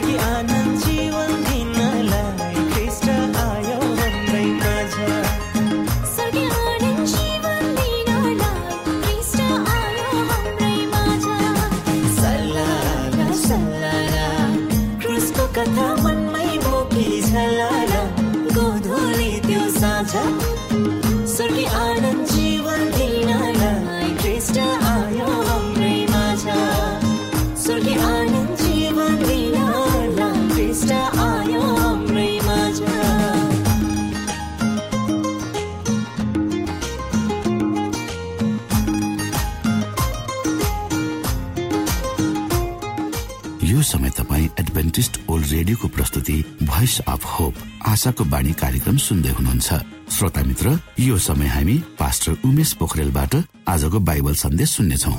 pergian आशाको बाणी कार्यक्रम सुन्दै हुनुहुन्छ। श्रोता मित्र यो समय हामी पास्टर उमेश पोखरेलबाट आजको बाइबल सन्देश सुन्नेछौ।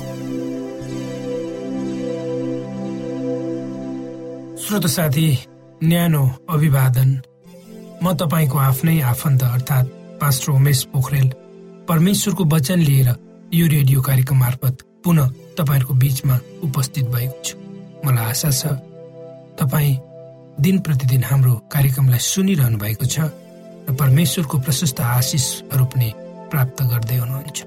श्रोत साथी न्यानो अभिवादन। म तपाईँको आफ्नै आफन्त अर्थात् पास्टर उमेश पोखरेल। परमेश्वरको वचन लिएर यो रेडियो कार्यक्रम मार्फत पुनः तपाईँहरूको बीचमा उपस्थित भएको छु। मलाई आशा छ तपाईँ दिन प्रतिदिन हाम्रो कार्यक्रमलाई सुनिरहनु भएको छ र परमेश्वरको प्रशस्त आशिषहरू पनि प्राप्त गर्दै हुनुहुन्छ।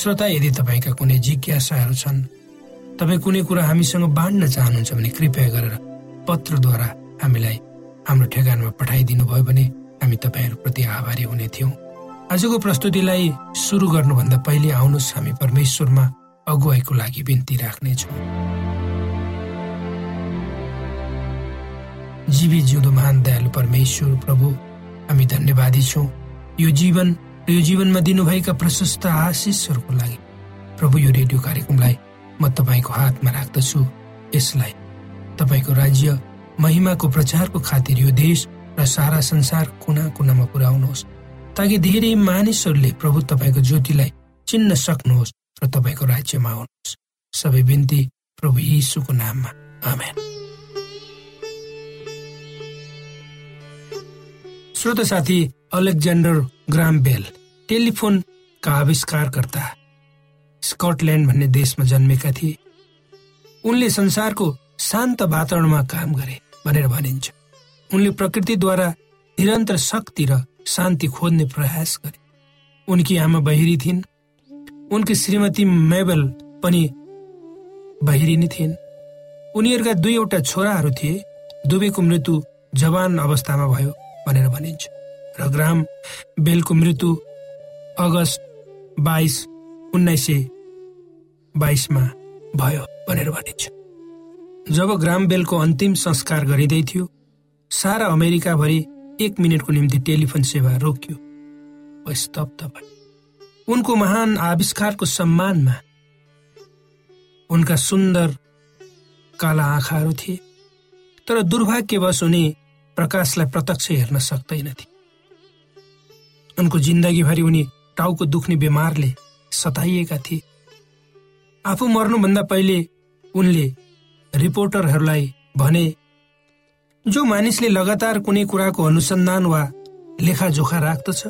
श्रोता यदि तपाईँका कुनै जिज्ञासाहरू छन् तपाईँ कुनै कुरा हामीसँग बाँड्न चाहनुहुन्छ भने कृपया गरेर पत्रद्वारा हामीलाई हाम्रो ठेगानमा पठाइदिनु भयो भने हामी तपाईँहरूप्रति आभारी हुने थियौँ। आजको प्रस्तुतिलाई सुरु गर्नुभन्दा पहिले आउनुहोस् हामी परमेश्वरमा अगुवाईको लागि बिन्ती राख्नेछौँ। जीवी जिउँदो महान दयालु परमेश्वर प्रभु हामी धन्यवादी छौँ। यो जीवन र यो जीवनमा दिनुभएका प्रशस्त आशिषहरूको लागि। प्रभु यो रेडियो कार्यक्रमलाई म तपाईँको हातमा राख्दछु। यसलाई तपाईँको राज्य महिमाको प्रचारको खातिर यो देश र सारा संसार कुना कुनामा पुर्याउनुहोस्। ताकि धेरै मानिसहरूले प्रभु तपाईँको ज्योतिलाई चिन्न सक्नुहोस् र तपाईँको राज्यमा आउनुहोस्। सबै बिन्ती प्रभु यीशुको नाममा। आमेन। श्रोत साथी अलेक्जेन्डर ग्राम बेल टेलिफोनका आविष्कारकर्ता स्कटल्यान्ड भन्ने देशमा जन्मेका थिए। उनले संसारको शान्त वातावरणमा काम गरे भनेर भनिन्छ। उनले प्रकृतिद्वारा निरन्तर शक्ति र शान्ति खोज्ने प्रयास गरे। उनकी आमा बहिरी थिइन्। उनकी श्रीमती मेबल पनि बहिरी नै थिइन्। उनीहरूका दुईवटा छोराहरू थिए। दुवैको मृत्यु जवान अवस्थामा भयो। भनेर भनिन्छ। र ग्राम बेलको मृत्यु अगस्त बाइस उन्नाइस सय बाइसमा भयो भनेर भनिन्छ। जब ग्राम बेलको अन्तिम संस्कार गरिँदै थियो सारा अमेरिकाभरि एक मिनटको निम्ति टेलिफोन सेवा रोकियो। स्तब्ध भयो उनको महान आविष्कारको सम्मानमा उनका सुन्दर काला आँखाहरू थिए तर दुर्भाग्यवश उनी प्रकाशलाई प्रत्यक्ष हेर्न सक्दैनथे उनको जिन्दगीभरि उनी टाउको दुख्ने बिमारले सताइएका थिए। आफू मर्नुभन्दा पहिले उनले रिपोर्टरहरूलाई भने जो मानिसले लगातार कुनै कुराको अनुसन्धान वा लेखाजोखा राख्दछ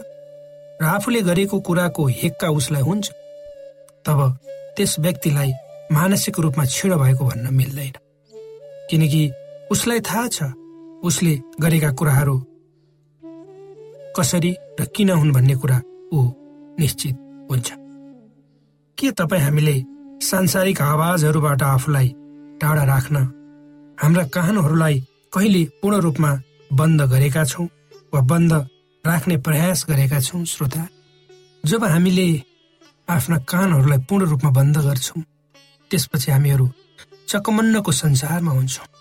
र आफूले गरेको कुराको हेक्का उसलाई हुन्छ तब त्यस व्यक्तिलाई मानसिक रूपमा छिडो भएको भन्न मिल्दैन। किनकि उसलाई थाहा छ उसले गरेका कुराहरू कसरी र किन हुन् भन्ने कुरा ऊ निश्चित हुन्छ। के तपाईँ हामीले सांसारिक आवाजहरूबाट आफूलाई टाढा राख्न हाम्रा कानहरूलाई कहिले पूर्ण रूपमा बन्द गरेका छौँ वा बन्द राख्ने प्रयास गरेका छौँ श्रोता? जब हामीले आफ्ना कानहरूलाई पूर्ण रूपमा बन्द गर्छौँ त्यसपछि हामीहरू चकमन्नको संसारमा हुन्छौँ।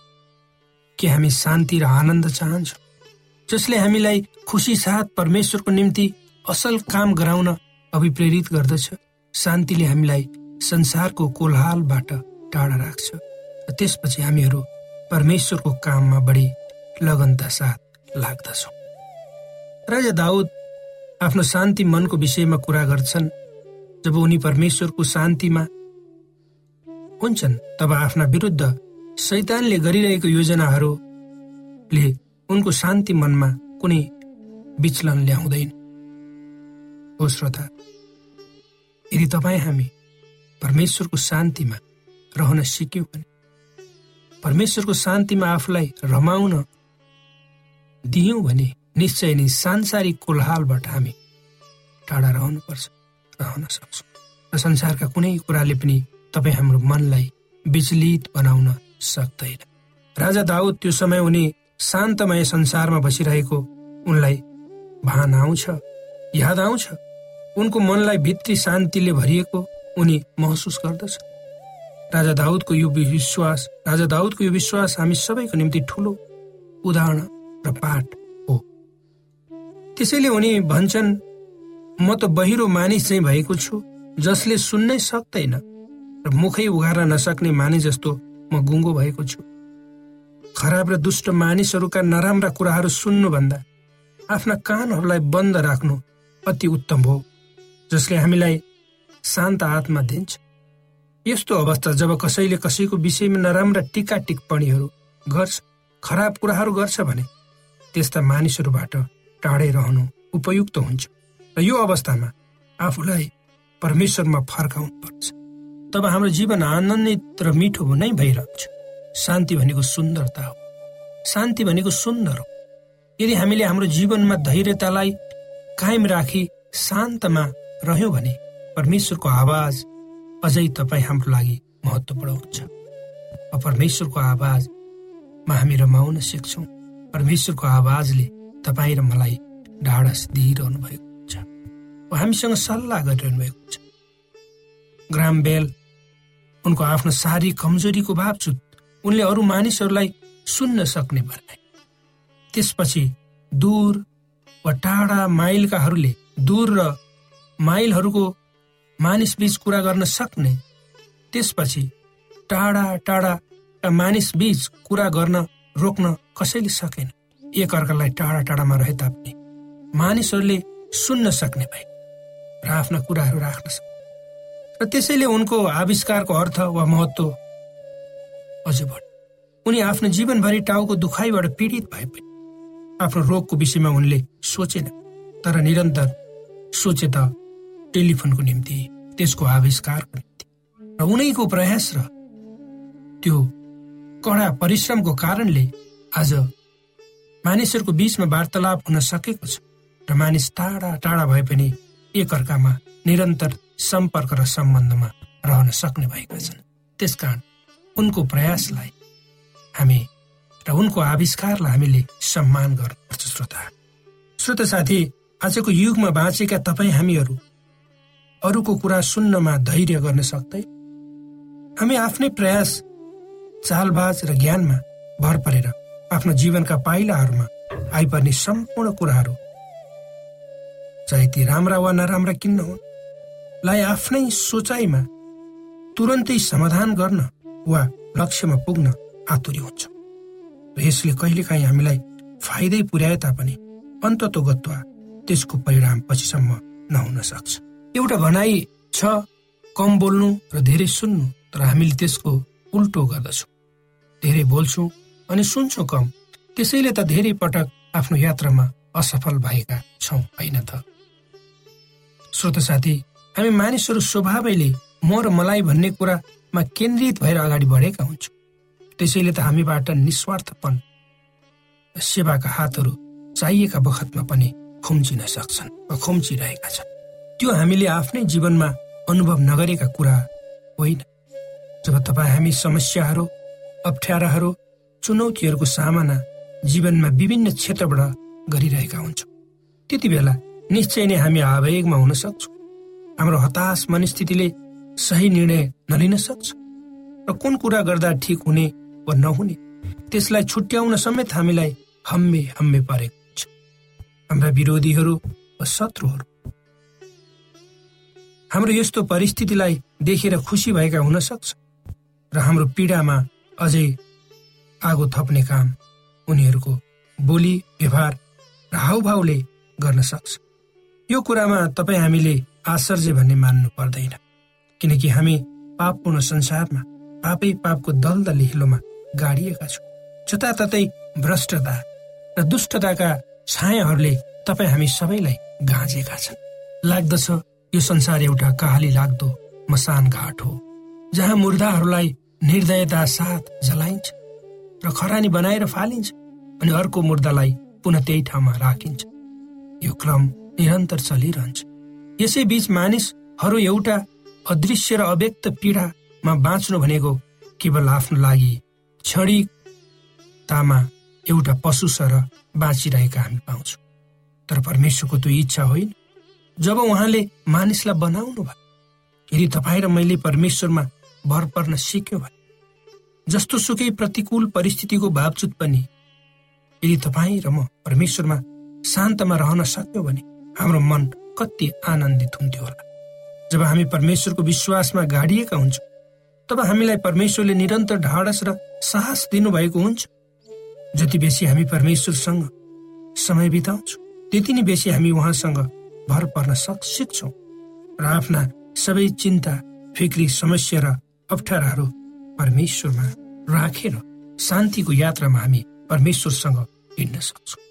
के हामी शान्ति र आनन्द चाहन्छौँ। जसले हामीलाई खुसी साथ परमेश्वरको निम्ति असल काम गराउन अभिप्रेरित गर्दछ। शान्तिले हामीलाई संसारको कोलहालबाट टाढा राख्छ। त्यसपछि हामीहरू परमेश्वरको काममा बढी लगनता साथ लाग्दछौँ। राजा दाउद आफ्नो शान्ति मनको विषयमा कुरा गर्छन्। जब उनी परमेश्वरको शान्तिमा हुन्छन् तब आफ्ना विरुद्ध शैतानले गरिरहेको योजनाहरूले उनको शान्ति मनमा कुनै विचलन ल्याउँदैन। हो श्रोता यदि तपाईँ हामी परमेश्वरको शान्तिमा रहन सिक्यौँ भने परमेश्वरको शान्तिमा आफूलाई रमाउन दियौँ भने निश्चय नै सांसारिक कोलहालबाट हामी टाढा रहनुपर्छ रहन सक्छौँ। र संसारका कुनै कुराले पनि तपाईँ हाम्रो मनलाई विचलित बनाउन सक्दैन राजा दाउद त्यो समय उनी शान्तमय संसारमा बसिरहेको उनलाई भान आउँछ याद आउँछ। उनको मनलाई भित्री शान्तिले भरिएको उनी महसुस गर्दछ। राजा दाउदको यो विश्वास राजा दाउदको यो विश्वास हामी सबैको निम्ति ठुलो उदाहरण र पाठ हो। त्यसैले उनी भन्छन् म त बहिरो मानिस चाहिँ भएको छु जसले सुन्नै सक्दैन र मुखै उघार्न नसक्ने मानिस जस्तो म गुङ्गो भएको छु। खराब र दुष्ट मानिसहरूका नराम्रा कुराहरू सुन्नुभन्दा आफ्ना कानहरूलाई बन्द राख्नु अति उत्तम हो जसले हामीलाई शान्त आत्मा दिन्छ। यस्तो अवस्था जब कसैले कसैको विषयमा नराम्रा टिका टिप्पणीहरू गर्छ खराब कुराहरू गर्छ भने त्यस्ता मानिसहरूबाट टाढै रहनु उपयुक्त हुन्छ। र यो अवस्थामा आफूलाई परमेश्वरमा फर्काउनु पर्छ तब हाम्रो जीवन आनन्दित र मिठो नै भइरहन्छ। शान्ति भनेको सुन्दरता हो। शान्ति भनेको सुन्दर हो। यदि हामीले हाम्रो जीवनमा धैर्यतालाई कायम राखी शान्तमा रह्यौँ भने परमेश्वरको आवाज अझै तपाईँ हाम्रो लागि महत्त्वपूर्ण हुन्छ। परमेश्वरको आवाजमा हामी रमाउन सिक्छौँ। परमेश्वरको आवाजले तपाईँ र मलाई ढाडस दिइरहनु भएको हुन्छ हामीसँग सल्लाह गरिरहनु भएको हुन्छ। Graham Bell. उनको आफ्नो शारीरिक कमजोरीको बावजुद उनले अरू मानिसहरूलाई सुन्न सक्ने बनाए। त्यसपछि दूर वा टाढा माइलकाहरूले दूर र माइलहरूको मानिस बीच कुरा गर्न सक्ने। त्यसपछि टाढा टाढाका मानिस बीच कुरा गर्न रोक्न कसैले सकेन। एकअर्कालाई टाढा टाढामा रहे तापनि मानिसहरूले सुन्न सक्ने भए र आफ्ना कुराहरू राख्न सक्ने र त्यसैले उनको आविष्कारको अर्थ वा महत्व अझ बढ्यो। उनी आफ्नो जीवनभरि टाउको दुखाइबाट पीडित भए पनि आफ्नो रोगको विषयमा उनले सोचेन तर निरन्तर सोचे त टेलिफोनको निम्ति त्यसको आविष्कारको निम्ति। र उनैको प्रयास र त्यो कडा परिश्रमको कारणले आज मानिसहरूको बीचमा वार्तालाप हुन सकेको छ र मानिस टाढा टाढा भए पनि एकअर्कामा निरन्तर सम्पर्क र सम्बन्धमा रहन सक्ने भएका छन्। त्यसकारण उनको प्रयासलाई हामी र उनको आविष्कारलाई हामीले सम्मान गर्नुपर्छ श्रोता। श्रोता साथी आजको युगमा बाँचेका तपाईँ हामीहरू अरूको कुरा सुन्नमा धैर्य गर्न सक्दै हामी आफ्नै प्रयास चालबाज र ज्ञानमा भर परेर आफ्नो जीवनका पाइलाहरूमा आइपर्ने सम्पूर्ण कुराहरू चाहे ती राम्रा वा नराम्रा किन्न हुन् लाई आफ्नै सोचाइमा तुरन्तै समाधान गर्न वा लक्ष्यमा पुग्न आतुरी हुन्छ। र यसले कहिलेकाहीँ हामीलाई फाइदै पुर्याए तापनि अन्ततो गत्वा त्यसको परिणाम पछिसम्म नहुन सक्छ। एउटा भनाइ छ कम बोल्नु र धेरै सुन्नु तर हामीले त्यसको उल्टो गर्दछौँ। धेरै बोल्छौँ अनि सुन्छौँ कम। त्यसैले त धेरै पटक आफ्नो यात्रामा असफल भएका छौँ होइन त? श्रोत साथी हामी मानिसहरू स्वभावैले म र मलाई भन्ने कुरामा केन्द्रित भएर अगाडि बढेका हुन्छौँ। त्यसैले त हामीबाट निस्वार्थपन सेवाका हातहरू चाहिएका बखतमा पनि खुम्चिन सक्छन् वा खुम्चिरहेका छन्। त्यो हामीले आफ्नै जीवनमा अनुभव नगरेका कुरा होइन। जब तपाईँ हामी समस्याहरू अप्ठ्याराहरू चुनौतीहरूको सामना जीवनमा विभिन्न क्षेत्रबाट गरिरहेका हुन्छौँ त्यति बेला निश्चय नै हामी आवेगमा हुन सक्छौँ। हाम्रो हताश मनस्थितिले सही निर्णय नलिन सक्छ र कुन कुरा गर्दा ठिक हुने वा नहुने त्यसलाई छुट्याउन समेत हामीलाई हम्मे हम्मे परेको हुन्छ। हाम्रा विरोधीहरू वा शत्रुहरू। हाम्रो यस्तो परिस्थितिलाई देखेर खुसी भएका हुन सक्छ र हाम्रो पीडामा अझै आगो थप्ने काम उनीहरूको बोली व्यवहार र हाउभावले गर्न सक्छ। यो कुरामा तपाईँ हामीले आश्चर्य भन्ने मान्नु पर्दैन। किनकि हामी पापपूर्ण संसारमा पापै पापको दलदल हिलोमा गाडिएका छौँ। जताततै भ्रष्टता र दुष्टताका छायाहरूले तपाईँ हामी सबैलाई गाँजेका छन्। लाग्दछ यो संसार एउटा कहाली लाग्दो मसान घाट हो जहाँ मुर्दाहरूलाई निर्दयता साथ जलाइन्छ र खरानी बनाएर फालिन्छ अनि अर्को मुर्दालाई पुनः त्यही ठाउँमा राखिन्छ। यो क्रम निरन्तर चलिरहन्छ। यसै बीच मानिसहरू एउटा अदृश्य र अव्यक्त पीडामा बाँच्नु भनेको केवल आफ्नो लागि क्षणिकतामा एउटा पशु सर बाँचिरहेका हामी पाउँछौँ। तर परमेश्वरको त्यो इच्छा होइन। जब उहाँले मानिसलाई बनाउनु भयो यदि तपाईँ र मैले परमेश्वरमा भर पर्न सिक्यो भने जस्तो सुकै प्रतिकूल परिस्थितिको बावजुद पनि यदि तपाईँ र म परमेश्वरमा शान्तमा रहन सक्यौँ भने हाम्रो मन कति आनन्दित हुन्थ्यो होला। जब हामी परमेश्वरको विश्वासमा गाडिएका हुन्छौँ तब हामीलाई परमेश्वरले निरन्तर ढाडस र साहस दिनुभएको हुन्छ। जति बेसी हामी परमेश्वरसँग समय बिताउँछौँ त्यति नै बेसी हामी उहाँसँग भर पर्न सक सिक्छौँ र आफ्ना सबै चिन्ता फिक्री समस्या र अप्ठ्याराहरू परमेश्वरमा राखेर शान्तिको यात्रामा हामी परमेश्वरसँग हिँड्न सक्छौँ।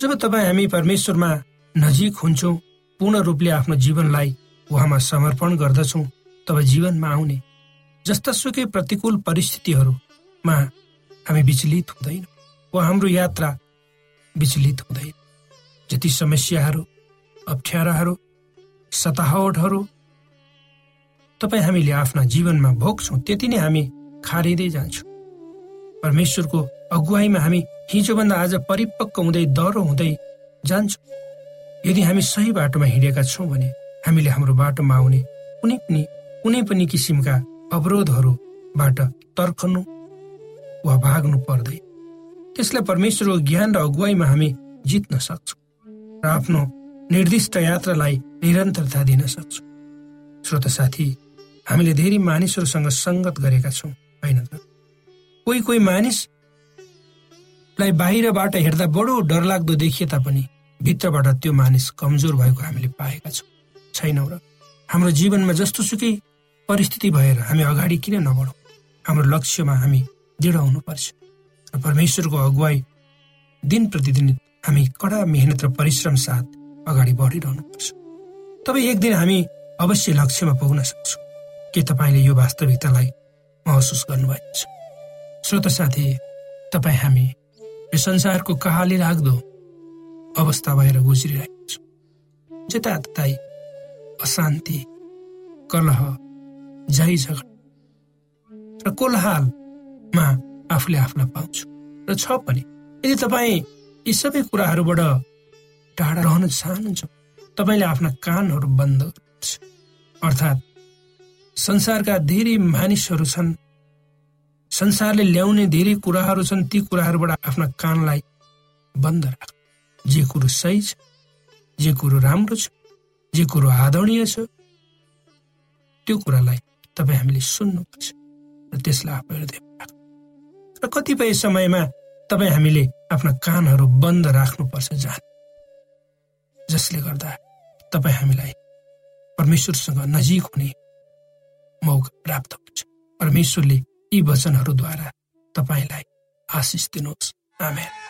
जब तपाईँ हामी परमेश्वरमा नजिक हुन्छौँ पूर्ण रूपले आफ्नो जीवनलाई उहाँमा समर्पण गर्दछौँ। तब जीवनमा आउने जस्ता सुकै प्रतिकूल परिस्थितिहरूमा हामी विचलित हुँदैन वा हाम्रो यात्रा विचलित हुँदैन। जति समस्याहरू अप्ठ्याराहरू सताहटहरू तपाईँ हामीले आफ्ना जीवनमा भोग्छौँ त्यति नै हामी खारिँदै जान्छौँ। परमेश्वरको अगुवाईमा हामी हिजोभन्दा आज परिपक्व हुँदै डह्रो हुँदै जान्छौँ। यदि हामी सही बाटोमा हिँडेका छौँ भने हामीले हाम्रो बाटोमा आउने कुनै पनि कुनै पनि किसिमका अवरोधहरूबाट तर्कनु वा भाग्नु पर्दैन। त्यसलाई परमेश्वरको ज्ञान र अगुवाईमा हामी जित्न सक्छौँ र आफ्नो निर्दिष्ट यात्रालाई निरन्तरता दिन सक्छौँ। श्रोत साथी हामीले धेरै मानिसहरूसँग सङ्गत गरेका छौँ होइन त? कोही कोही मानिसलाई बाहिरबाट हेर्दा बडो डरलाग्दो देखिए तापनि भित्रबाट त्यो मानिस कमजोर भएको हामीले पाएका छौँ। छैनौँ र हाम्रो जीवनमा जस्तो सुकै परिस्थिति भएर हामी अगाडि किन नबढौँ? हाम्रो लक्ष्यमा हामी दृढ हुनुपर्छ। र परमेश्वरको अगुवाई दिन प्रतिदिन हामी कडा मेहनत र परिश्रम साथ अगाडि बढिरहनुपर्छ। तब एक दिन हामी अवश्य लक्ष्यमा पुग्न सक्छौँ। के तपाईँले यो वास्तविकतालाई महसुस गर्नुभएको छ? श्रोत साथी तपाईँ हामी यो संसारको कहाली लाग्दो अवस्था भएर गुज्रिरहेको छौँ। जताततै अशान्ति कलह झै झगडा र कोलाहालमा आफूले आफूलाई पाउँछु। र छ पनि यदि तपाईँ यी सबै कुराहरूबाट टाढा रहन चाहनुहुन्छ तपाईँले आफ्ना कानहरू बन्द गर्नुपर्छ अर्थात् संसारका धेरै मानिसहरू छन् संसारले ल्याउने धेरै कुराहरू छन् ती कुराहरूबाट आफ्ना कानलाई बन्द राख। जे कुरो सही छ जे कुरो राम्रो छ जे कुरो आदरणीय छ त्यो कुरालाई तपाईँ हामीले सुन्नुपर्छ र त्यसलाई आफ्नो राख्नु र कतिपय समयमा तपाईँ हामीले आफ्ना कानहरू बन्द राख्नुपर्छ जान। जसले गर्दा तपाईँ हामीलाई परमेश्वरसँग नजिक हुने मौका प्राप्त हुन्छ। परमेश्वरले यी वचनहरूद्वारा तपाईँलाई आशिष दिनुहोस्। आमेन।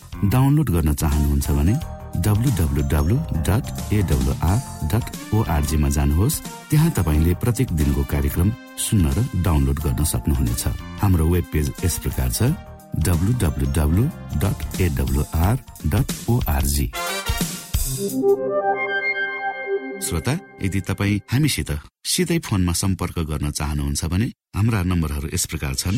डाउनलोड गर्न चाहनुहुन्छ भने www.awr.org डट एडब्लुआर डट ओआरजीमा जानुहोस्। त्यहाँ तपाईँले प्रत्येक दिनको कार्यक्रम सुन्न र डाउनलोड गर्न सक्नुहुनेछ। हाम्रो वेब पेज यस प्रकार छ www.awr.org dot AWR dot O R G श्रोता यदि तपाईँ हामीसित सिधै फोनमा सम्पर्क गर्न चाहनुहुन्छ भने हाम्रा नम्बरहरू यस प्रकार छन्।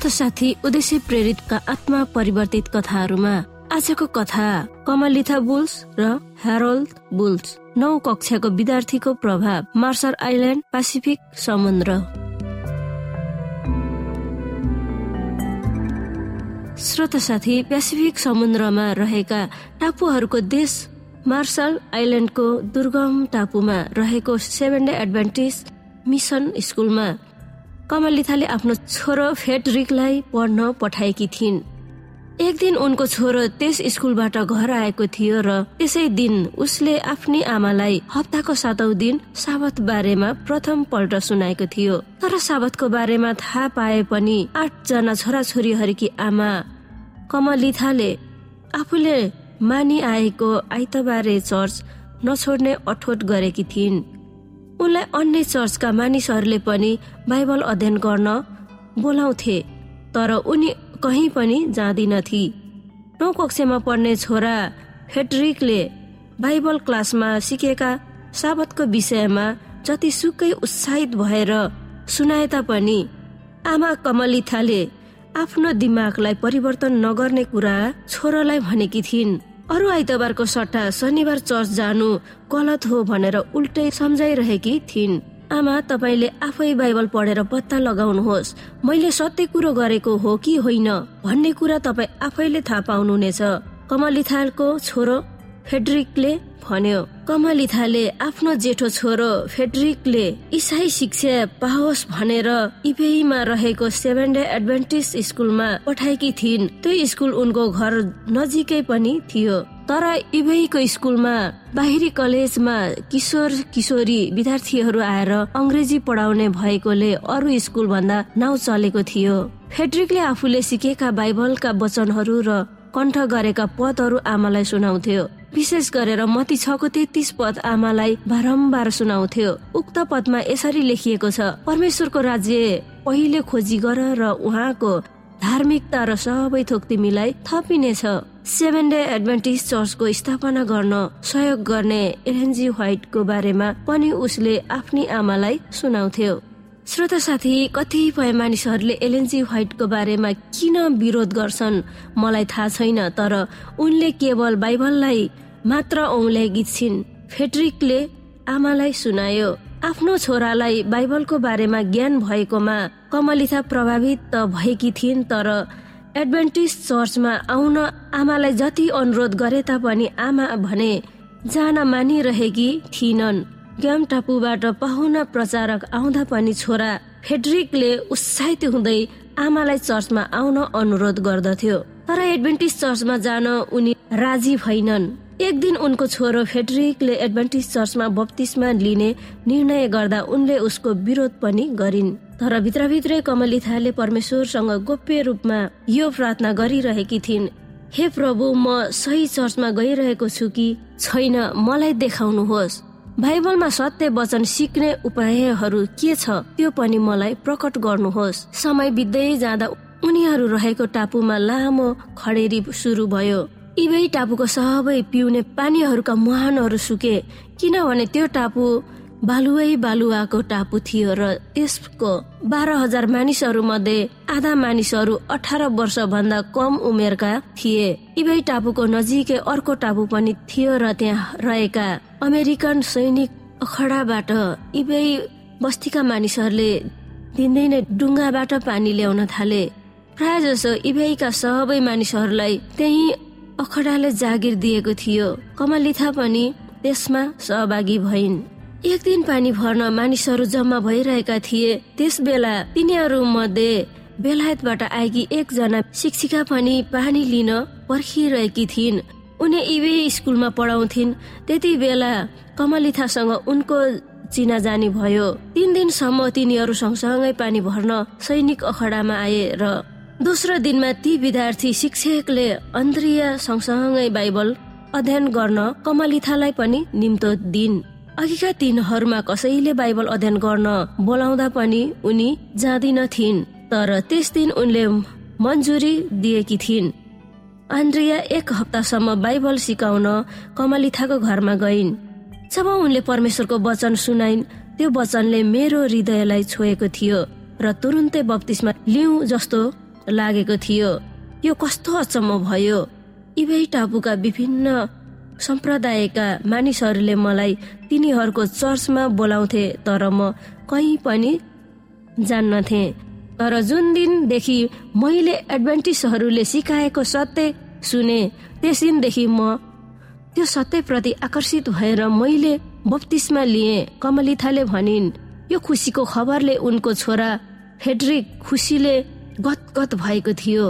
श्रोता साथी उद्देश्य प्रेरितका आत्मा परिवर्तित कथाहरूमा आजको कथा कमलिथा बुल्स र हेरोल्ड बुल्स नौ कक्षाको विद्यार्थीको प्रभाव मार्सल आइल्यान्ड पेसिफिक समुद्र। श्रोता साथी पेसिफिक समुद्रमा रहेका टापुहरूको देश मार्सल आइल्यान्डको दुर्गम टापुमा रहेको सेभेन डे एडभान्टेज मिसन स्कुलमा कमलिथाले आफ्नो छोरो फेडरिकलाई पढ्न पठाएकी थिइन्। एक दिन उनको छोरो त्यस स्कुलबाट घर आएको थियो र त्यसै दिन उसले आफ्नी आमालाई हप्ताको सातौं दिन साबत बारेमा प्रथम पल्ट सुनाएको थियो। तर साबतको बारेमा थाहा पाए पनि आठजना छोराछोरीहरूकी आमा कमलिथाले आफूले मानि आएको आइतबारे चर्च नछोड्ने अठोट गरेकी थिइन्। उनलाई अन्य चर्चका मानिसहरूले पनि बाइबल अध्ययन गर्न बोलाउँथे तर उनी कहीँ पनि जाँदिनथी नौ कक्षामा पढ्ने छोरा फेड्रिकले बाइबल क्लासमा सिकेका साबतको विषयमा जतिसुकै उत्साहित भएर सुनाए तापनि आमा कमलिथाले आफ्नो दिमागलाई परिवर्तन नगर्ने कुरा छोरालाई भनेकी थिइन्। अरू आइतबारको सट्टा शनिबार चर्च जानु गलत हो भनेर उल्टै सम्झाइरहेकी थिइन्। आमा तपाईँले आफै बाइबल पढेर पत्ता लगाउनुहोस्। मैले सत्य कुरो गरेको हो कि होइन भन्ने कुरा तपाईँ आफैले थाहा पाउनुहुनेछ। कमलिथालको छोरो फेड्रिकले भन्यो कमलिथाले आफ्नो जेठो छोरो फेड्रिकले इसाई शिक्षा पाओस् भनेर इपेहीमा रहेको सेभेन डे एडभेन्टिस स्कुलमा पठाएकी थिइन्। त्यो स्कुल उनको घर नजिकै पनि थियो। तर इभेहीको स्कुलमा बाहिरी कलेजमा किशोर किशोरी विद्यार्थीहरू आएर अंग्रेजी पढाउने भएकोले अरू स्कुल भन्दा नाउँ चलेको थियो। फेड्रिकले आफूले सिकेका बाइबलका वचनहरू र कण्ठ गरेका पदहरू आमालाई सुनाउँथ्यो। विशेष गरेर मती छको तेत्तिस पद आमालाई बारम्बार सुनाउँथ्यो। उक्त पदमा यसरी लेखिएको छ परमेश्वरको राज्य पहिले खोजी गर र उहाँको धार्मिकता र सबै थोक तिमीलाई थपिनेछ। सेभेन डे एडभान्टेज चर्चको स्थापना गर्न सहयोग गर्ने एलएनजी व्हाइटको बारेमा पनि उसले आफ्नी आमालाई सुनाउँथ्यो। श्रोता साथी कतिपय मानिसहरूले एलएनजी व्हाइटको बारेमा किन विरोध गर्छन्? मलाई थाहा छैन तर उनले केवल बाइबललाई मात्र औल्याएकी छिन् फेड्रिकले आमालाई सुनायो आफ्नो छोरालाई बाइबलको बारेमा ज्ञान भएकोमा कमलिथा प्रभावित त भएकी थिइन् तर एडभेन्टिस चर्चमा आउन आमालाई जति अनुरोध गरे तापनि आमा भने जान मानिरहेकी थिइनन्। ग्याम टापुबाट पाहुना प्रचारक आउँदा पनि छोरा फेड्रिकले उत्साहित हुँदै आमालाई चर्चमा आउन अनुरोध गर्दथ्यो। तर एडभेन्टिस चर्चमा जान उनी राजी भएनन्। एक दिन उनको छोरो फेडरिकले एडभान्टिज चर्चमा बत्तिसमा लिने निर्णय गर्दा उनले उसको विरोध पनि गरिन्। तर भित्रभित्रै कमलिथाले परमेश्वरसँग गोप्य रूपमा यो प्रार्थना गरिरहेकी थिइन्। हे प्रभु म सही चर्चमा गइरहेको छु कि छैन मलाई देखाउनुहोस्। बाइबलमा सत्य वचन सिक्ने उपायहरू के छ त्यो पनि मलाई प्रकट गर्नुहोस्। समय बित्दै जाँदा उनीहरू रहेको टापुमा लामो खडेरी सुरु भयो। इबै टापुको सबै पिउने पानीहरूका मुहानहरू सुके किनभने त्यो टापु बालुवै बालुवाको टापु थियो र त्यसको बाह्र हजार मानिसहरू मध्ये आधा मानिसहरू अठार वर्ष भन्दा कम उमेरका थिए। इबै टापुको नजिकै अर्को टापु पनि थियो र त्यहाँ रहेका अमेरिकन सैनिक अखडाबाट इबै बस्तीका मानिसहरूले दिनदिनै डुङ्गाबाट पानी ल्याउन थाले। प्राय जसो इबेका सबै मानिसहरूलाई त्यही अखडाले जागिर दिएको थियो। कमलिथा पनि त्यसमा सहभागी भइन्। एक दिन पानी भर्न मानिसहरू जम्मा भइरहेका थिए। त्यस बेला तिनीहरू मध्ये बेलायतबाट आएकी एकजना शिक्षिका पनि पानी लिन पर्खिरहेकी थिइन्। उनी इबे स्कुलमा पढाउँथिन्। त्यति बेला कमलिथासँग उनको चिनाजानी भयो। तीन दिनसम्म तिनीहरू सँगसँगै पानी भर्न सैनिक अखडामा आए र दोस्रो दिनमा ती विद्यार्थी शिक्षकले अन्द्रिया सँगसँगै बाइबल अध्ययन गर्न कमलिथालाई पनि निम्तो दिन् अघिका दिनहरूमा कसैले बाइबल अध्ययन गर्न बोलाउँदा पनि उनी जाँदिनथिन् तर त्यस दिन उनले मन्जुरी दिएकी थिइन्। आन्द्रिया एक हप्तासम्म बाइबल सिकाउन कमलिथाको घरमा गइन्। जब उनले परमेश्वरको वचन सुनाइन् त्यो वचनले मेरो हृदयलाई छोएको थियो र तुरुन्तै बत्तिसमा लिउ जस्तो लागेको थियो। यो कस्तो अचम्म भयो। इबै टापुका विभिन्न सम्प्रदायका मानिसहरूले मलाई तिनीहरूको चर्चमा बोलाउँथे तर म कहीँ पनि जान्नथे तर जुन दिनदेखि मैले एडभान्टिसहरूले सिकाएको सत्य सुने त्यस दिनदेखि म त्यो सत्यप्रति आकर्षित भएर मैले बत्तिसमा लिएँ कमलिथाले भनिन् यो खुसीको खबरले उनको छोरा फेड्रिक खुसीले गदगद भएको थियो।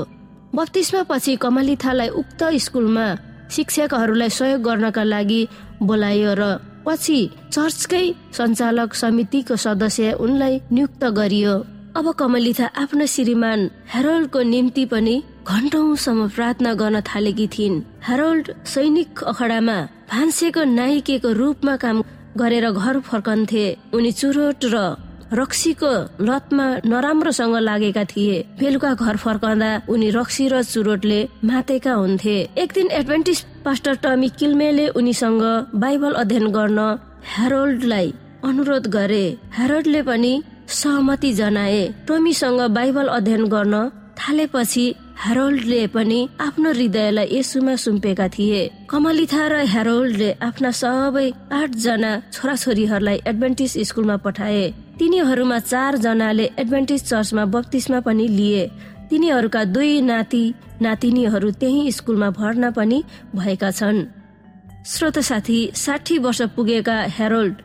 बत्तिसमा पछि कमलिथालाई उक्त स्कुलमा शिक्षकहरूलाई सहयोग गर्नका लागि बोलायो र पछि चर्चकै सञ्चालक समितिको सदस्य उनलाई नियुक्त गरियो। अब कमलिथा आफ्नो श्रीमान हेरोल्डको निम्ति पनि घन्टौसम्म प्रार्थना गर्न थालेकी थिइन्। हेरोल्ड सैनिक अखडामा भान्सेको नायिकेको रूपमा काम गरेर घर फर्कन्थे। उनी चुरोट र रक्सीको लतमा नराम्रोसँग लागेका थिए। बेलुका घर फर्कँदा उनी रक्सी र चुरोटले मातेका हुन्थे। एक दिन एडभेन्टिस पास्टर टमी किल्मेले उनीसँग बाइबल अध्ययन गर्न हेरोल्डलाई अनुरोध गरे। हेरोल्डले पनि सहमति जनाए। टमीसँग बाइबल अध्ययन गर्न थालेपछि हेरोल्डले पनि आफ्नो हृदयलाई यसुमा सुम्पेका थिए। कमलिथा र हेरोल्डले आफ्ना सबै आठ जना छोराछोरीहरूलाई एडभेन्टिस स्कुलमा पठाए। तिनीहरूमा चार जनाले एडभेन्टिस चर्चमा बत्तिसमा पनि लिए। तिनीहरूका दुई नाति नातिनीहरू त्यही स्कुलमा भर्ना पनि भएका छन्। श्रोत साथी साठी वर्ष पुगेका हेरोल्ड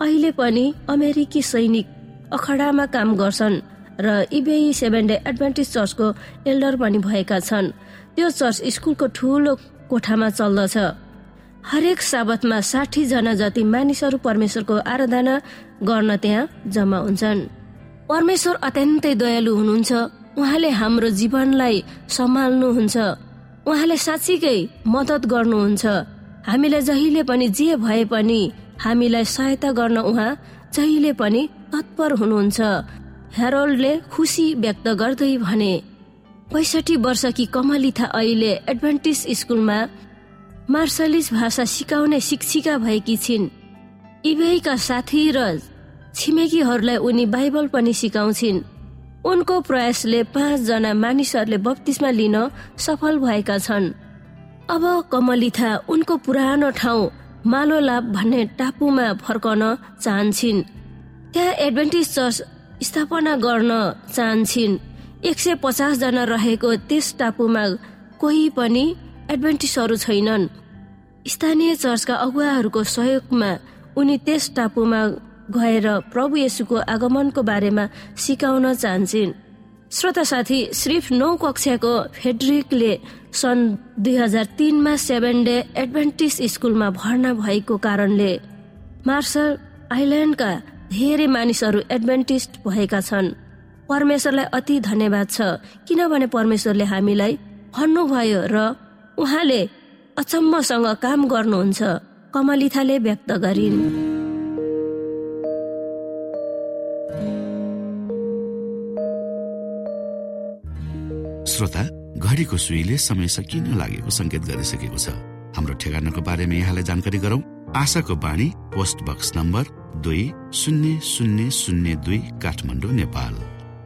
अहिले पनि अमेरिकी सैनिक अखडामा काम गर्छन् र इबे सेभेन डे एडभान्टिज चर्चको एल्डर पनि भएका छन्। त्यो चर्च स्कुलको ठुलो कोठामा चल्दछ। हरेक साबतमा साठी जना जति मानिसहरू परमेश्वरको आराधना गर्न त्यहाँ जम्मा हुन्छन्। परमेश्वर अत्यन्तै दयालु हुनुहुन्छ। उहाँले हाम्रो जीवनलाई सम्हाल्नुहुन्छ। उहाँले साँच्चीकै मद्दत गर्नुहुन्छ। हामीलाई जहिले पनि जे भए पनि हामीलाई सहायता गर्न उहाँ जहिले पनि तत्पर हुनुहुन्छ। हेरोल्डले खुसी व्यक्त गर्दै भने पैसठी वर्षकी कमलिथा अहिले एडभान्टिस स्कुलमा मार्सलिस भाषा सिकाउने शिक्षिका भएकी छिन्। इबेका साथी र छिमेकीहरूलाई उनी बाइबल पनि सिकाउँछिन्। उनको प्रयासले पाँचजना मानिसहरूले बत्तिसमा लिन सफल भएका छन्। अब कमलिथा उनको पुरानो ठाउँ मालोलाभ भन्ने टापुमा फर्कन चाहन्छन्। त्यहाँ एडभेन्टिज चर्च स्थापना गर्न चाहन्छन्। एक सय पचास जना रहेको त्यस टापुमा कोही पनि एडभेन्टिसहरू छैनन्। स्थानीय चर्चका अगुवाहरूको सहयोगमा उनी त्यस टापुमा गएर प्रभु येसुको आगमनको बारेमा सिकाउन चाहन्छन्। श्रोता साथी सिर्फ नौ कक्षाको फेड्रिकले सन् दुई हजार तिनमा सेभेन डे एडभेन्टिस स्कुलमा भर्ना भएको कारणले मार्सल आइल्यान्डका धेरै मानिसहरू एडभेन्टिस्ट भएका छन्। परमेश्वरलाई अति धन्यवाद छ किनभने परमेश्वरले हामीलाई भन्नुभयो र उहाँले अचम्मसँग काम गर्नुहुन्छ कमलिथाले व्यक्त गरिन्। श्रोता घडीको सुईले समय सकिन लागेको संकेत गरिसकेको छ। हाम्रो ठेगानाको बारेमा यहाँलाई जानकारी गरौं। आशाको बाणी पोस्ट बक्स नम्बर दुई शून्य शून्य शून्य दुई काठमाडौँ नेपाल।